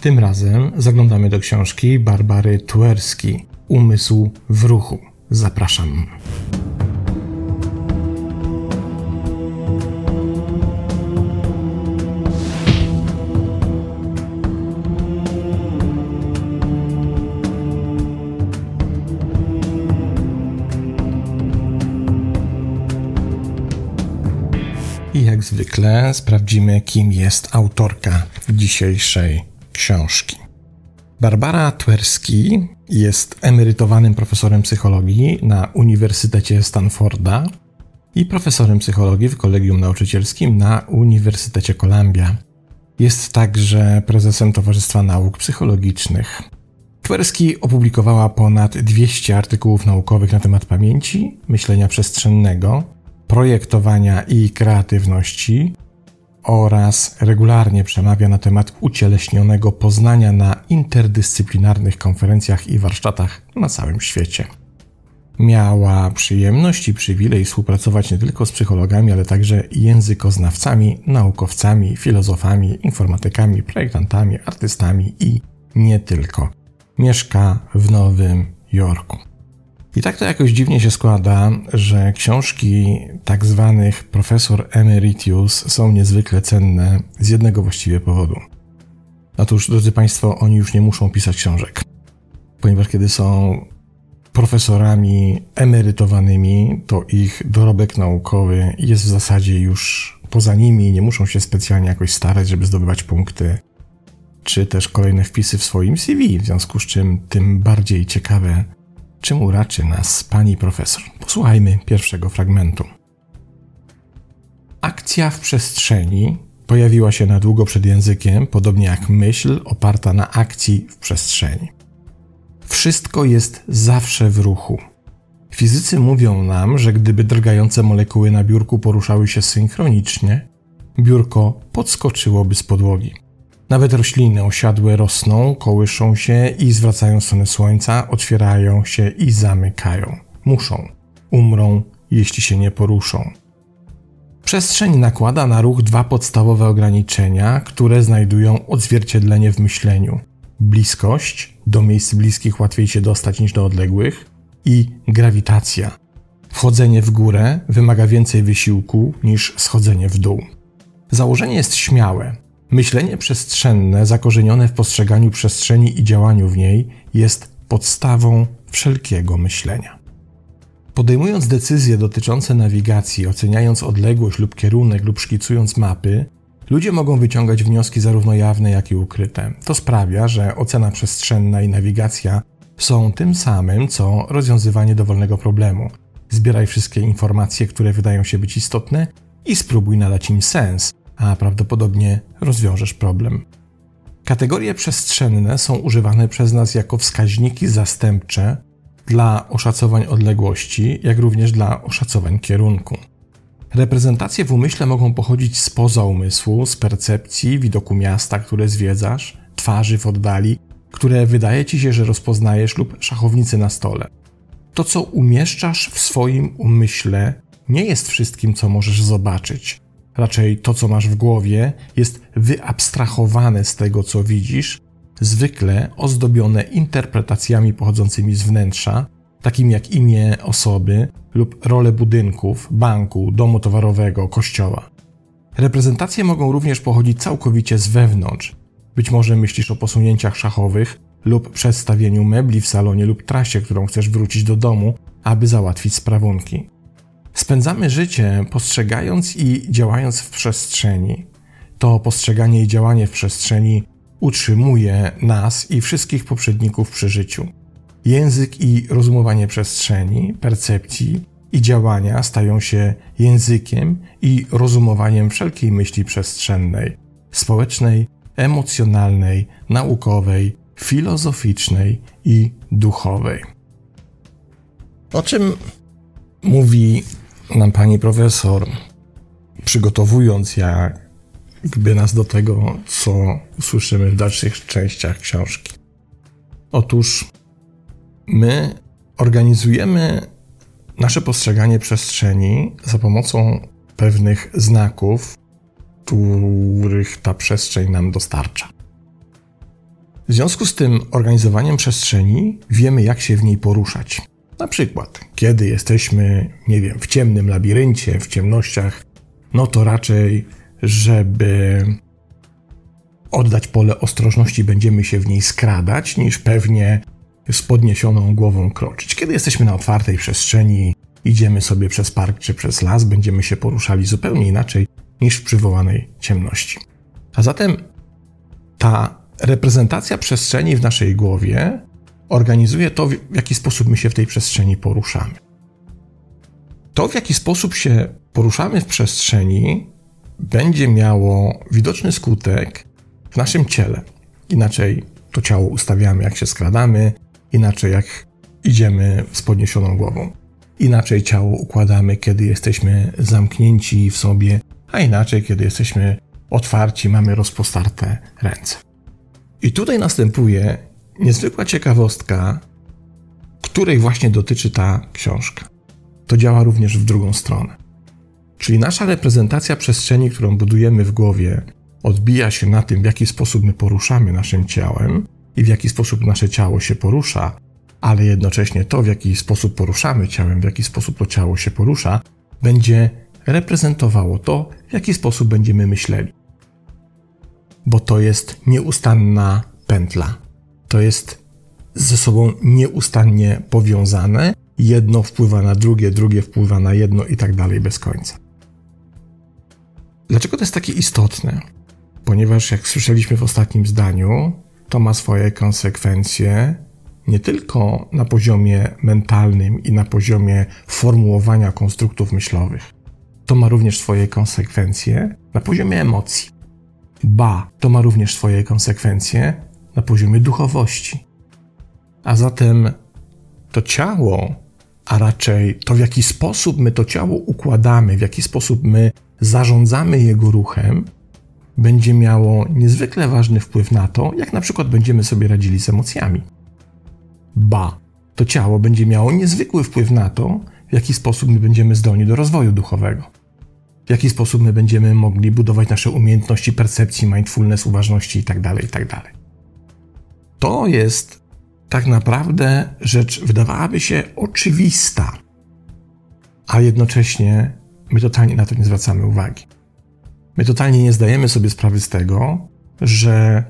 Tym razem zaglądamy do książki Barbary Tuerski Umysł w ruchu. Zapraszam. I jak zwykle sprawdzimy, kim jest autorka dzisiejszej książki. Barbara Twerski jest emerytowanym profesorem psychologii na Uniwersytecie Stanforda i profesorem psychologii w Kolegium Nauczycielskim na Uniwersytecie Columbia. Jest także prezesem Towarzystwa Nauk Psychologicznych. Twerski opublikowała ponad 200 artykułów naukowych na temat pamięci, myślenia przestrzennego, projektowania i kreatywności oraz regularnie przemawia na temat ucieleśnionego poznania na interdyscyplinarnych konferencjach i warsztatach na całym świecie. Miała przyjemność i przywilej współpracować nie tylko z psychologami, ale także językoznawcami, naukowcami, filozofami, informatykami, projektantami, artystami i nie tylko. Mieszka w Nowym Jorku. I tak to jakoś dziwnie się składa, że książki tak zwanych profesor emeritus są niezwykle cenne z jednego właściwie powodu. Otóż, drodzy Państwo, oni już nie muszą pisać książek, ponieważ kiedy są profesorami emerytowanymi, to ich dorobek naukowy jest w zasadzie już poza nimi, nie muszą się specjalnie jakoś starać, żeby zdobywać punkty, czy też kolejne wpisy w swoim CV, w związku z czym tym bardziej ciekawe czym uraczy nas pani profesor. Posłuchajmy pierwszego fragmentu. Akcja w przestrzeni pojawiła się na długo przed językiem, podobnie jak myśl oparta na akcji w przestrzeni. Wszystko jest zawsze w ruchu. Fizycy mówią nam, że gdyby drgające molekuły na biurku poruszały się synchronicznie, biurko podskoczyłoby z podłogi. Nawet rośliny osiadłe rosną, kołyszą się i zwracają stronę słońca, otwierają się i zamykają. Muszą. Umrą, jeśli się nie poruszą. Przestrzeń nakłada na ruch dwa podstawowe ograniczenia, które znajdują odzwierciedlenie w myśleniu: bliskość, do miejsc bliskich łatwiej się dostać niż do odległych, i grawitacja. Wchodzenie w górę wymaga więcej wysiłku niż schodzenie w dół. Założenie jest śmiałe, Myślenie przestrzenne, zakorzenione w postrzeganiu przestrzeni i działaniu w niej, jest podstawą wszelkiego myślenia. Podejmując decyzje dotyczące nawigacji, oceniając odległość lub kierunek lub szkicując mapy, ludzie mogą wyciągać wnioski zarówno jawne, jak i ukryte. To sprawia, że ocena przestrzenna i nawigacja są tym samym, co rozwiązywanie dowolnego problemu. Zbieraj wszystkie informacje, które wydają się być istotne i spróbuj nadać im sens, a prawdopodobnie rozwiążesz problem. Kategorie przestrzenne są używane przez nas jako wskaźniki zastępcze dla oszacowań odległości, jak również dla oszacowań kierunku. Reprezentacje w umyśle mogą pochodzić spoza umysłu, z percepcji, widoku miasta, które zwiedzasz, twarzy w oddali, które wydaje ci się, że rozpoznajesz, lub szachownicy na stole. To, co umieszczasz w swoim umyśle, nie jest wszystkim, co możesz zobaczyć raczej to, co masz w głowie, jest wyabstrahowane z tego, co widzisz, zwykle ozdobione interpretacjami pochodzącymi z wnętrza, takimi jak imię osoby lub role budynków, banku, domu towarowego, kościoła. Reprezentacje mogą również pochodzić całkowicie z wewnątrz. Być może myślisz o posunięciach szachowych lub przedstawieniu mebli w salonie lub trasie, którą chcesz wrócić do domu, aby załatwić sprawunki. Spędzamy życie postrzegając i działając w przestrzeni. To postrzeganie i działanie w przestrzeni utrzymuje nas i wszystkich poprzedników przy życiu. Język i rozumowanie przestrzeni, percepcji i działania stają się językiem i rozumowaniem wszelkiej myśli przestrzennej, społecznej, emocjonalnej, naukowej, filozoficznej i duchowej. O czym mówi nam pani profesor, przygotowując jakby nas do tego, co usłyszymy w dalszych częściach książki. Otóż my organizujemy nasze postrzeganie przestrzeni za pomocą pewnych znaków, których ta przestrzeń nam dostarcza. W związku z tym organizowaniem przestrzeni wiemy, jak się w niej poruszać. Na przykład, kiedy jesteśmy, nie wiem, w ciemnym labiryncie, w ciemnościach, no to raczej, żeby oddać pole ostrożności, będziemy się w niej skradać, niż pewnie z podniesioną głową kroczyć. Kiedy jesteśmy na otwartej przestrzeni, idziemy sobie przez park czy przez las, będziemy się poruszali zupełnie inaczej niż w przywołanej ciemności. A zatem ta reprezentacja przestrzeni w naszej głowie organizuje to, w jaki sposób my się w tej przestrzeni poruszamy. To, w jaki sposób się poruszamy w przestrzeni, będzie miało widoczny skutek w naszym ciele. Inaczej to ciało ustawiamy, jak się skradamy, inaczej jak idziemy z podniesioną głową. Inaczej ciało układamy, kiedy jesteśmy zamknięci w sobie, a inaczej, kiedy jesteśmy otwarci, mamy rozpostarte ręce. I tutaj następuje niezwykła ciekawostka, której właśnie dotyczy ta książka. To działa również w drugą stronę. Czyli nasza reprezentacja przestrzeni, którą budujemy w głowie, odbija się na tym, w jaki sposób my poruszamy naszym ciałem i w jaki sposób nasze ciało się porusza, ale jednocześnie to, w jaki sposób poruszamy ciałem, w jaki sposób to ciało się porusza, będzie reprezentowało to, w jaki sposób będziemy myśleli. Bo to jest nieustanna pętla. To jest ze sobą nieustannie powiązane. Jedno wpływa na drugie, drugie wpływa na jedno i tak dalej bez końca. Dlaczego to jest takie istotne? Ponieważ, jak słyszeliśmy w ostatnim zdaniu, to ma swoje konsekwencje nie tylko na poziomie mentalnym i na poziomie formułowania konstruktów myślowych. To ma również swoje konsekwencje na poziomie emocji. Ba, to ma również swoje konsekwencje na poziomie duchowości. A zatem to ciało, a raczej to, w jaki sposób my to ciało układamy, w jaki sposób my zarządzamy jego ruchem, będzie miało niezwykle ważny wpływ na to, jak na przykład będziemy sobie radzili z emocjami. Ba, to ciało będzie miało niezwykły wpływ na to, w jaki sposób my będziemy zdolni do rozwoju duchowego. W jaki sposób my będziemy mogli budować nasze umiejętności percepcji, mindfulness, uważności itd., tak itd. To jest tak naprawdę rzecz, wydawałaby się oczywista, a jednocześnie my totalnie na to nie zwracamy uwagi. My totalnie nie zdajemy sobie sprawy z tego, że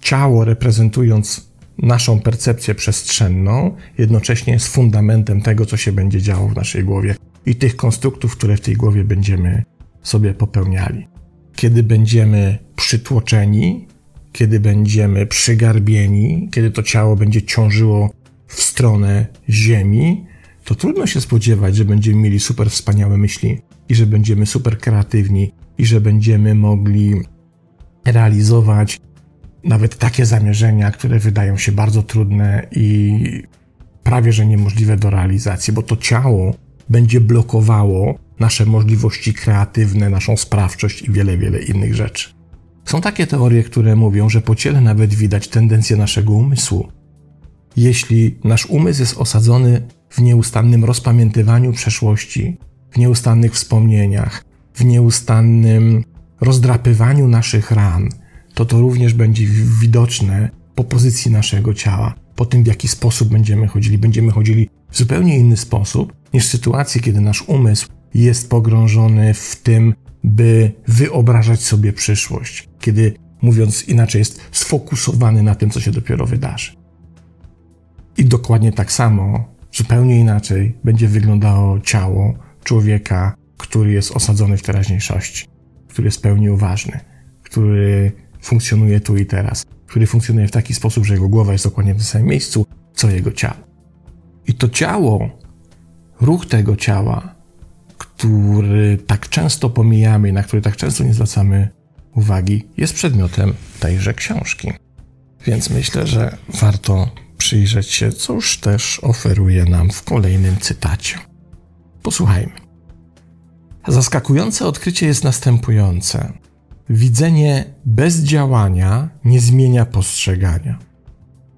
ciało reprezentując naszą percepcję przestrzenną, jednocześnie jest fundamentem tego, co się będzie działo w naszej głowie i tych konstruktów, które w tej głowie będziemy sobie popełniali. Kiedy będziemy przytłoczeni, kiedy będziemy przygarbieni, kiedy to ciało będzie ciążyło w stronę Ziemi, to trudno się spodziewać, że będziemy mieli super wspaniałe myśli i że będziemy super kreatywni i że będziemy mogli realizować nawet takie zamierzenia, które wydają się bardzo trudne i prawie że niemożliwe do realizacji, bo to ciało będzie blokowało nasze możliwości kreatywne, naszą sprawczość i wiele, wiele innych rzeczy. Są takie teorie, które mówią, że po ciele nawet widać tendencję naszego umysłu. Jeśli nasz umysł jest osadzony w nieustannym rozpamiętywaniu przeszłości, w nieustannych wspomnieniach, w nieustannym rozdrapywaniu naszych ran, to to również będzie widoczne po pozycji naszego ciała, po tym w jaki sposób będziemy chodzili. Będziemy chodzili w zupełnie inny sposób niż w sytuacji, kiedy nasz umysł jest pogrążony w tym, by wyobrażać sobie przyszłość, kiedy, mówiąc inaczej, jest sfokusowany na tym, co się dopiero wydarzy. I dokładnie tak samo, zupełnie inaczej będzie wyglądało ciało człowieka, który jest osadzony w teraźniejszości, który jest pełni uważny, który funkcjonuje tu i teraz, który funkcjonuje w taki sposób, że jego głowa jest dokładnie w tym samym miejscu, co jego ciało. I to ciało, ruch tego ciała, który tak często pomijamy na który tak często nie zwracamy uwagi, jest przedmiotem tejże książki. Więc myślę, że warto przyjrzeć się, cóż też oferuje nam w kolejnym cytacie. Posłuchajmy. Zaskakujące odkrycie jest następujące. Widzenie bez działania nie zmienia postrzegania.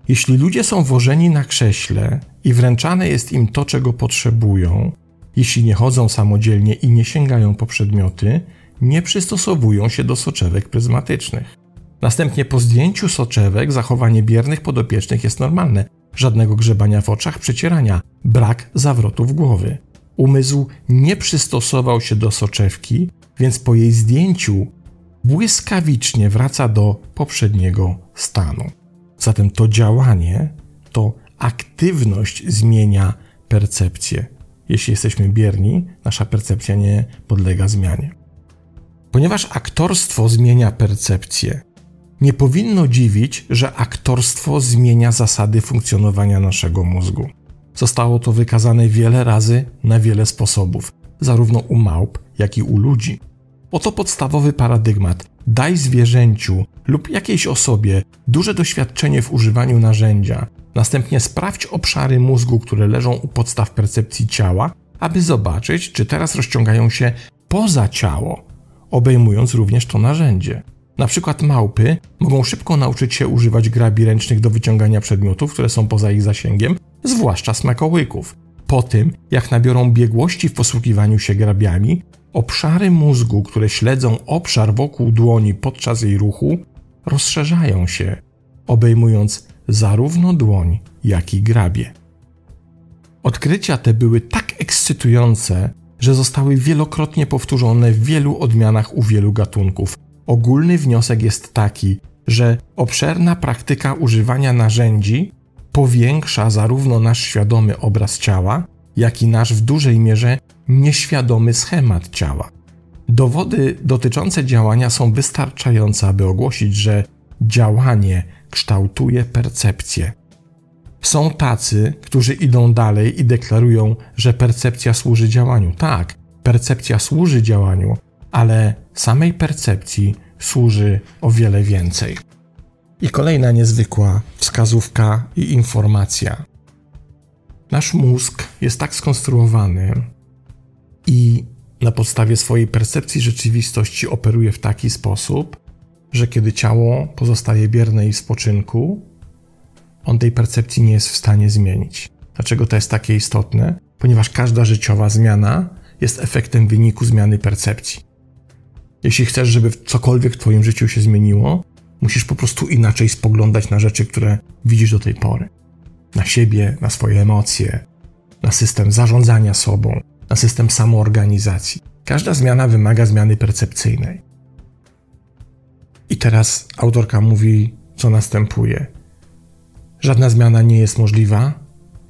Jeśli ludzie są wożeni na krześle i wręczane jest im to, czego potrzebują, jeśli nie chodzą samodzielnie i nie sięgają po przedmioty, nie przystosowują się do soczewek pryzmatycznych. Następnie po zdjęciu soczewek zachowanie biernych podopiecznych jest normalne. Żadnego grzebania w oczach, przecierania, brak zawrotów głowy. Umysł nie przystosował się do soczewki, więc po jej zdjęciu błyskawicznie wraca do poprzedniego stanu. Zatem to działanie, to aktywność zmienia percepcję. Jeśli jesteśmy bierni, nasza percepcja nie podlega zmianie. Ponieważ aktorstwo zmienia percepcję, nie powinno dziwić, że aktorstwo zmienia zasady funkcjonowania naszego mózgu. Zostało to wykazane wiele razy na wiele sposobów, zarówno u małp, jak i u ludzi. Oto podstawowy paradygmat. Daj zwierzęciu lub jakiejś osobie duże doświadczenie w używaniu narzędzia, następnie sprawdź obszary mózgu, które leżą u podstaw percepcji ciała, aby zobaczyć, czy teraz rozciągają się poza ciało, obejmując również to narzędzie. Na przykład małpy mogą szybko nauczyć się używać grabi ręcznych do wyciągania przedmiotów, które są poza ich zasięgiem, zwłaszcza smakołyków. Po tym, jak nabiorą biegłości w posługiwaniu się grabiami, obszary mózgu, które śledzą obszar wokół dłoni podczas jej ruchu, rozszerzają się, obejmując zarówno dłoń, jak i grabie. Odkrycia te były tak ekscytujące, że zostały wielokrotnie powtórzone w wielu odmianach u wielu gatunków. Ogólny wniosek jest taki, że obszerna praktyka używania narzędzi powiększa zarówno nasz świadomy obraz ciała, jak i nasz w dużej mierze nieświadomy schemat ciała. Dowody dotyczące działania są wystarczające, aby ogłosić, że działanie kształtuje percepcję. Są tacy, którzy idą dalej i deklarują, że percepcja służy działaniu. Tak, percepcja służy działaniu, ale samej percepcji służy o wiele więcej. I kolejna niezwykła wskazówka i informacja. Nasz mózg jest tak skonstruowany i na podstawie swojej percepcji rzeczywistości operuje w taki sposób, że kiedy ciało pozostaje bierne i w spoczynku, on tej percepcji nie jest w stanie zmienić. Dlaczego to jest takie istotne? Ponieważ każda życiowa zmiana jest efektem wyniku zmiany percepcji. Jeśli chcesz, żeby cokolwiek w Twoim życiu się zmieniło, musisz po prostu inaczej spoglądać na rzeczy, które widzisz do tej pory. Na siebie, na swoje emocje, na system zarządzania sobą, na system samoorganizacji. Każda zmiana wymaga zmiany percepcyjnej. I teraz autorka mówi, co następuje. Żadna zmiana nie jest możliwa,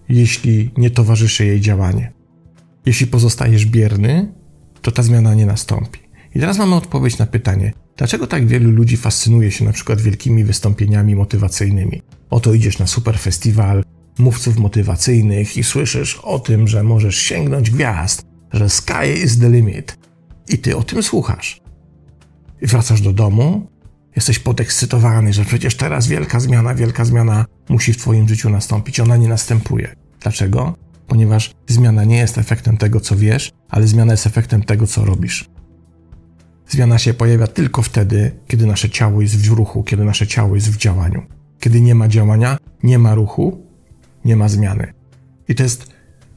jeśli nie towarzyszy jej działanie. Jeśli pozostajesz bierny, to ta zmiana nie nastąpi. I teraz mamy odpowiedź na pytanie, dlaczego tak wielu ludzi fascynuje się na przykład wielkimi wystąpieniami motywacyjnymi. Oto idziesz na super festiwal mówców motywacyjnych i słyszysz o tym, że możesz sięgnąć gwiazd, że sky is the limit. I ty o tym słuchasz. I wracasz do domu, jesteś podekscytowany, że przecież teraz wielka zmiana, wielka zmiana musi w twoim życiu nastąpić. Ona nie następuje. Dlaczego? Ponieważ zmiana nie jest efektem tego, co wiesz, ale zmiana jest efektem tego, co robisz. Zmiana się pojawia tylko wtedy, kiedy nasze ciało jest w ruchu, kiedy nasze ciało jest w działaniu. Kiedy nie ma działania, nie ma ruchu, nie ma zmiany. I to jest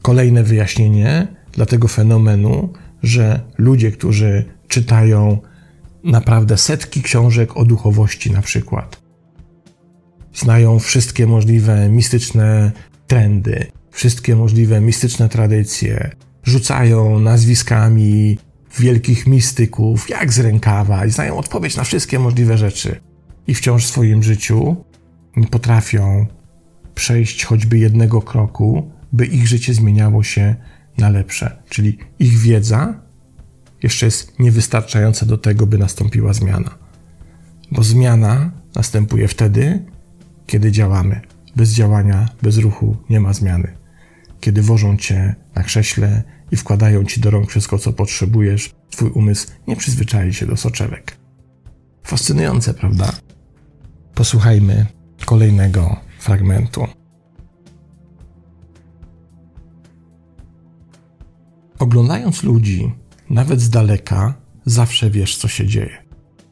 kolejne wyjaśnienie dla tego fenomenu, że ludzie, którzy czytają naprawdę setki książek o duchowości, na przykład, znają wszystkie możliwe mistyczne trendy, wszystkie możliwe mistyczne tradycje, rzucają nazwiskami wielkich mistyków, jak z rękawa, i znają odpowiedź na wszystkie możliwe rzeczy. I wciąż w swoim życiu nie potrafią przejść choćby jednego kroku, by ich życie zmieniało się na lepsze. Czyli ich wiedza jeszcze jest niewystarczająca do tego, by nastąpiła zmiana. Bo zmiana następuje wtedy, kiedy działamy. Bez działania, bez ruchu nie ma zmiany. Kiedy wożą cię na krześle i wkładają ci do rąk wszystko, co potrzebujesz, twój umysł nie przyzwyczai się do soczewek. Fascynujące, prawda? Posłuchajmy kolejnego fragmentu. Oglądając ludzi, nawet z daleka, zawsze wiesz, co się dzieje.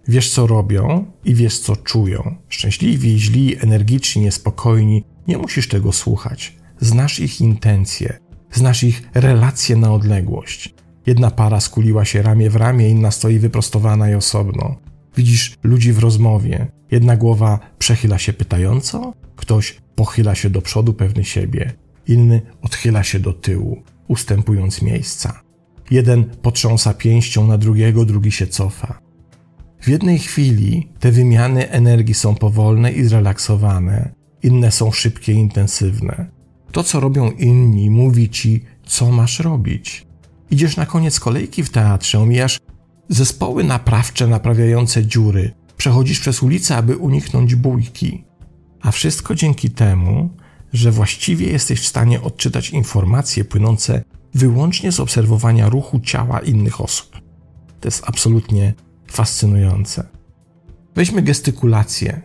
Wiesz, co robią i wiesz, co czują. Szczęśliwi, źli, energiczni, niespokojni, nie musisz tego słuchać. Znasz ich intencje, znasz ich relacje na odległość. Jedna para skuliła się ramię w ramię, inna stoi wyprostowana i osobno. Widzisz ludzi w rozmowie, Jedna głowa przechyla się pytająco, ktoś pochyla się do przodu pewny siebie, inny odchyla się do tyłu, ustępując miejsca. Jeden potrząsa pięścią na drugiego, drugi się cofa. W jednej chwili te wymiany energii są powolne i zrelaksowane, inne są szybkie i intensywne. To, co robią inni, mówi ci, co masz robić. Idziesz na koniec kolejki w teatrze, omijasz zespoły naprawcze naprawiające dziury, przechodzisz przez ulicę, aby uniknąć bójki. A wszystko dzięki temu, że właściwie jesteś w stanie odczytać informacje płynące wyłącznie z obserwowania ruchu ciała innych osób. To jest absolutnie fascynujące. Weźmy gestykulację.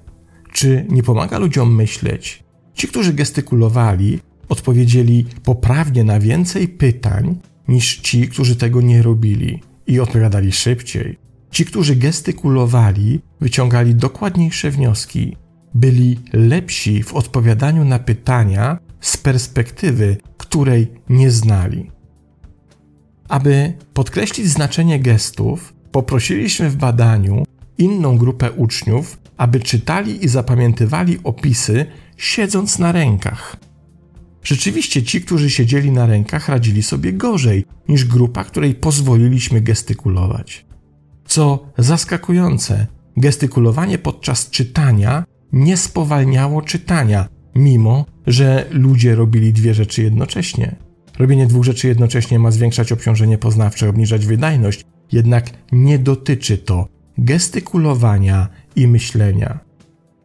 Czy nie pomaga ludziom myśleć? Ci, którzy gestykulowali, odpowiedzieli poprawnie na więcej pytań niż ci, którzy tego nie robili i odpowiadali szybciej. Ci, którzy gestykulowali, wyciągali dokładniejsze wnioski, byli lepsi w odpowiadaniu na pytania z perspektywy, której nie znali. Aby podkreślić znaczenie gestów, poprosiliśmy w badaniu inną grupę uczniów, aby czytali i zapamiętywali opisy siedząc na rękach. Rzeczywiście ci, którzy siedzieli na rękach, radzili sobie gorzej niż grupa, której pozwoliliśmy gestykulować. Co zaskakujące, gestykulowanie podczas czytania nie spowalniało czytania, mimo że ludzie robili dwie rzeczy jednocześnie. Robienie dwóch rzeczy jednocześnie ma zwiększać obciążenie poznawcze, obniżać wydajność, jednak nie dotyczy to gestykulowania i myślenia.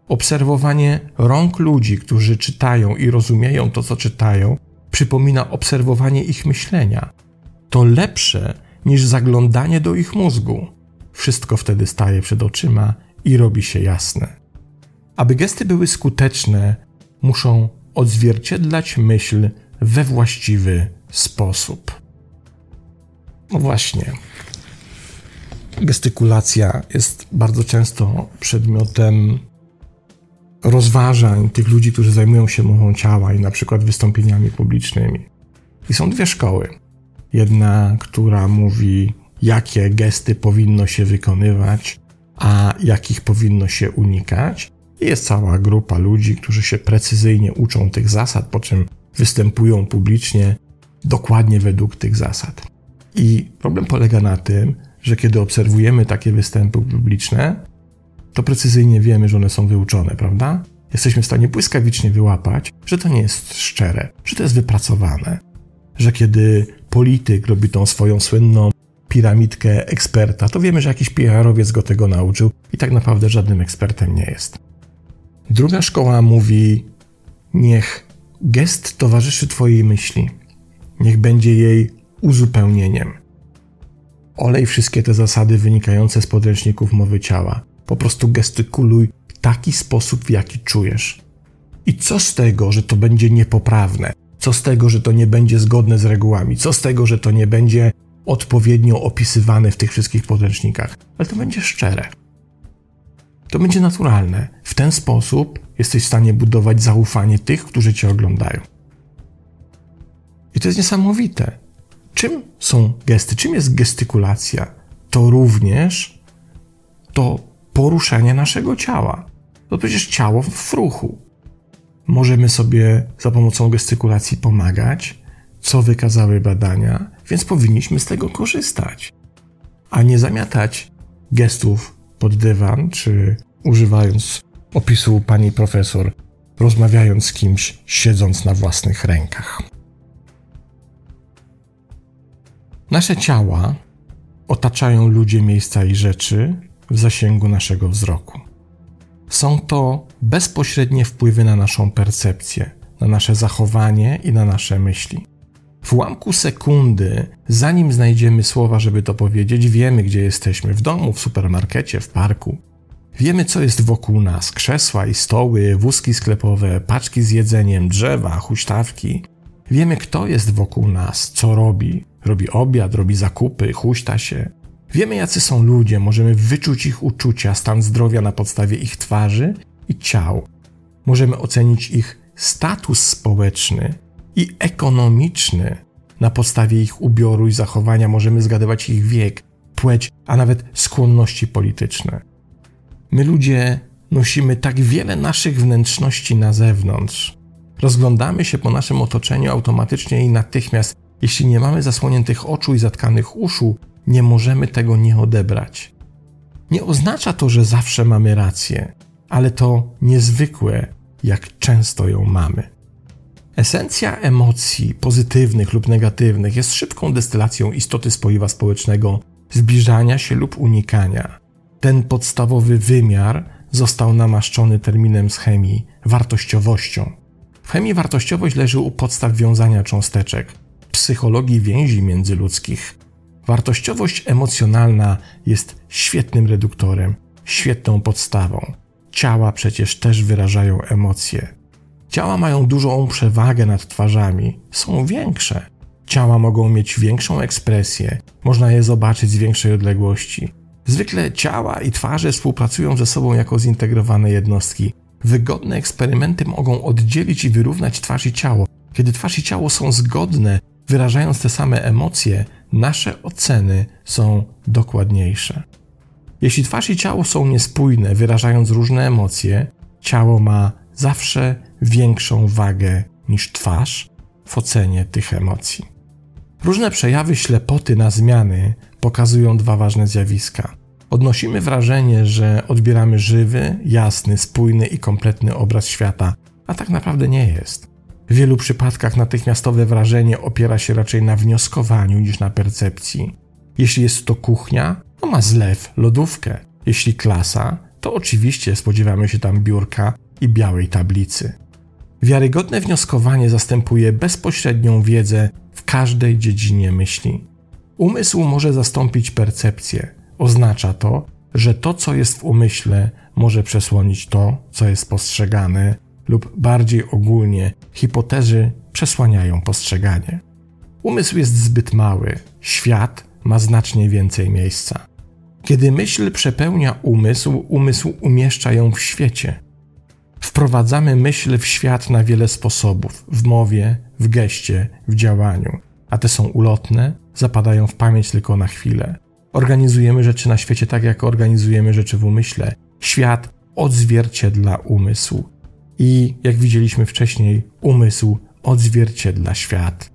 Obserwowanie rąk ludzi, którzy czytają i rozumieją to, co czytają, przypomina obserwowanie ich myślenia. To lepsze niż zaglądanie do ich mózgu. Wszystko wtedy staje przed oczyma i robi się jasne. Aby gesty były skuteczne, muszą odzwierciedlać myśl we właściwy sposób. No właśnie. Gestykulacja jest bardzo często przedmiotem rozważań tych ludzi, którzy zajmują się mową ciała i na przykład wystąpieniami publicznymi. I są dwie szkoły. Jedna, która mówi, jakie gesty powinno się wykonywać, a jakich powinno się unikać. I jest cała grupa ludzi, którzy się precyzyjnie uczą tych zasad, po czym występują publicznie dokładnie według tych zasad. I problem polega na tym, że kiedy obserwujemy takie występy publiczne, to precyzyjnie wiemy, że one są wyuczone, prawda? Jesteśmy w stanie błyskawicznie wyłapać, że to nie jest szczere, że to jest wypracowane. Że kiedy polityk robi tą swoją słynną piramidkę eksperta, to wiemy, że jakiś PR-owiec go tego nauczył i tak naprawdę żadnym ekspertem nie jest. Druga szkoła mówi: Niech gest towarzyszy Twojej myśli, niech będzie jej uzupełnieniem. Olej wszystkie te zasady wynikające z podręczników mowy ciała. Po prostu gestykuluj w taki sposób, w jaki czujesz. I co z tego, że to będzie niepoprawne? Co z tego, że to nie będzie zgodne z regułami? Co z tego, że to nie będzie odpowiednio opisywane w tych wszystkich podręcznikach? Ale to będzie szczere. To będzie naturalne. W ten sposób jesteś w stanie budować zaufanie tych, którzy cię oglądają. I to jest niesamowite. Czym są gesty? Czym jest gestykulacja? To również to poruszenie naszego ciała. To przecież ciało w ruchu. Możemy sobie za pomocą gestykulacji pomagać, co wykazały badania, więc powinniśmy z tego korzystać, a nie zamiatać gestów pod dywan, czy używając opisu pani profesor, rozmawiając z kimś, siedząc na własnych rękach. Nasze ciała otaczają ludzie, miejsca i rzeczy w zasięgu naszego wzroku. Są to bezpośrednie wpływy na naszą percepcję, na nasze zachowanie i na nasze myśli. W ułamku sekundy, zanim znajdziemy słowa, żeby to powiedzieć, wiemy, gdzie jesteśmy w domu, w supermarkecie, w parku. Wiemy, co jest wokół nas: krzesła i stoły, wózki sklepowe, paczki z jedzeniem, drzewa, huśtawki. Wiemy, kto jest wokół nas, co robi. Robi obiad, robi zakupy, huśta się. Wiemy, jacy są ludzie, możemy wyczuć ich uczucia, stan zdrowia na podstawie ich twarzy i ciał. Możemy ocenić ich status społeczny i ekonomiczny. Na podstawie ich ubioru i zachowania możemy zgadywać ich wiek, płeć, a nawet skłonności polityczne. My ludzie nosimy tak wiele naszych wnętrzności na zewnątrz. Rozglądamy się po naszym otoczeniu automatycznie i natychmiast, jeśli nie mamy zasłoniętych oczu i zatkanych uszu, nie możemy tego nie odebrać. Nie oznacza to, że zawsze mamy rację, ale to niezwykłe, jak często ją mamy. Esencja emocji, pozytywnych lub negatywnych, jest szybką destylacją istoty spoiwa społecznego, zbliżania się lub unikania. Ten podstawowy wymiar został namaszczony terminem z chemii wartościowością. W chemii wartościowość leży u podstaw wiązania cząsteczek, psychologii więzi międzyludzkich. Wartościowość emocjonalna jest świetnym reduktorem, świetną podstawą. Ciała przecież też wyrażają emocje. Ciała mają dużą przewagę nad twarzami, są większe. Ciała mogą mieć większą ekspresję, można je zobaczyć z większej odległości. Zwykle ciała i twarze współpracują ze sobą jako zintegrowane jednostki. Wygodne eksperymenty mogą oddzielić i wyrównać twarz i ciało. Kiedy twarz i ciało są zgodne, wyrażając te same emocje, nasze oceny są dokładniejsze. Jeśli twarz i ciało są niespójne, wyrażając różne emocje, ciało ma zawsze większą wagę niż twarz w ocenie tych emocji. Różne przejawy ślepoty na zmiany pokazują dwa ważne zjawiska. Odnosimy wrażenie, że odbieramy żywy, jasny, spójny i kompletny obraz świata, a tak naprawdę nie jest. W wielu przypadkach natychmiastowe wrażenie opiera się raczej na wnioskowaniu niż na percepcji. Jeśli jest to kuchnia, to ma zlew, lodówkę. Jeśli klasa, to oczywiście spodziewamy się tam biurka i białej tablicy. Wiarygodne wnioskowanie zastępuje bezpośrednią wiedzę w każdej dziedzinie myśli. Umysł może zastąpić percepcję. Oznacza to, że to, co jest w umyśle, może przesłonić to, co jest postrzegane, lub bardziej ogólnie, hipotezy przesłaniają postrzeganie. Umysł jest zbyt mały, świat ma znacznie więcej miejsca. Kiedy myśl przepełnia umysł, umysł umieszcza ją w świecie. Wprowadzamy myśl w świat na wiele sposobów w mowie, w geście, w działaniu, a te są ulotne, zapadają w pamięć tylko na chwilę. Organizujemy rzeczy na świecie tak, jak organizujemy rzeczy w umyśle. Świat odzwierciedla umysł. I jak widzieliśmy wcześniej, umysł odzwierciedla świat.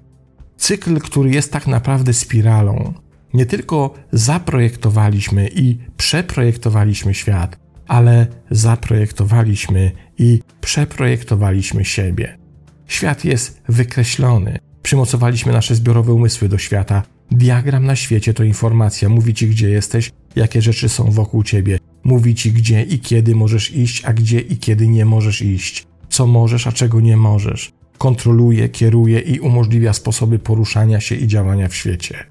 Cykl, który jest tak naprawdę spiralą. Nie tylko zaprojektowaliśmy i przeprojektowaliśmy świat, ale zaprojektowaliśmy i przeprojektowaliśmy siebie. Świat jest wykreślony. Przymocowaliśmy nasze zbiorowe umysły do świata. Diagram na świecie to informacja, mówi ci, gdzie jesteś, jakie rzeczy są wokół ciebie. Mówi ci, gdzie i kiedy możesz iść, a gdzie i kiedy nie możesz iść. Co możesz, a czego nie możesz. Kontroluje, kieruje i umożliwia sposoby poruszania się i działania w świecie.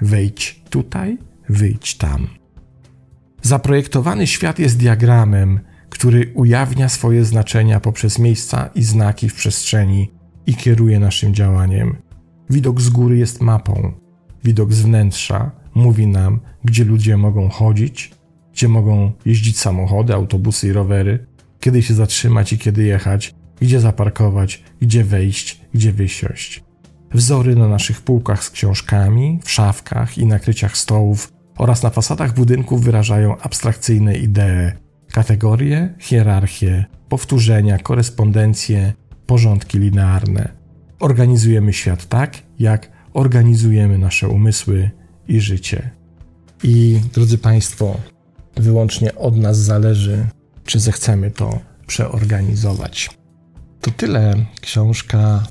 Wejdź tutaj, wyjdź tam. Zaprojektowany świat jest diagramem, który ujawnia swoje znaczenia poprzez miejsca i znaki w przestrzeni i kieruje naszym działaniem. Widok z góry jest mapą. Widok z wnętrza mówi nam, gdzie ludzie mogą chodzić, gdzie mogą jeździć samochody, autobusy i rowery, kiedy się zatrzymać i kiedy jechać, gdzie zaparkować, gdzie wejść, gdzie wysiąść. Wzory na naszych półkach z książkami, w szafkach i nakryciach stołów oraz na fasadach budynków wyrażają abstrakcyjne idee, kategorie, hierarchie, powtórzenia, korespondencje, porządki linearne. Organizujemy świat tak, jak organizujemy nasze umysły i życie. I drodzy Państwo, wyłącznie od nas zależy, czy zechcemy to przeorganizować. To tyle książka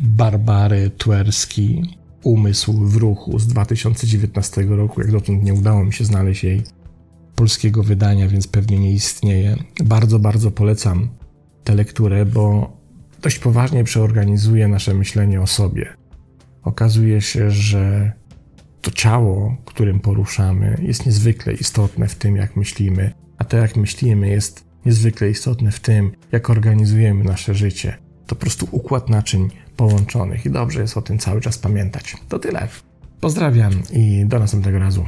Barbary Twerski Umysł w ruchu z 2019 roku. Jak dotąd nie udało mi się znaleźć jej polskiego wydania, więc pewnie nie istnieje. Bardzo, bardzo polecam tę lekturę, bo dość poważnie przeorganizuje nasze myślenie o sobie. Okazuje się, że to ciało, którym poruszamy, jest niezwykle istotne w tym, jak myślimy, a to, jak myślimy, jest niezwykle istotne w tym, jak organizujemy nasze życie. To po prostu układ naczyń połączonych i dobrze jest o tym cały czas pamiętać. To tyle. Pozdrawiam i do następnego razu.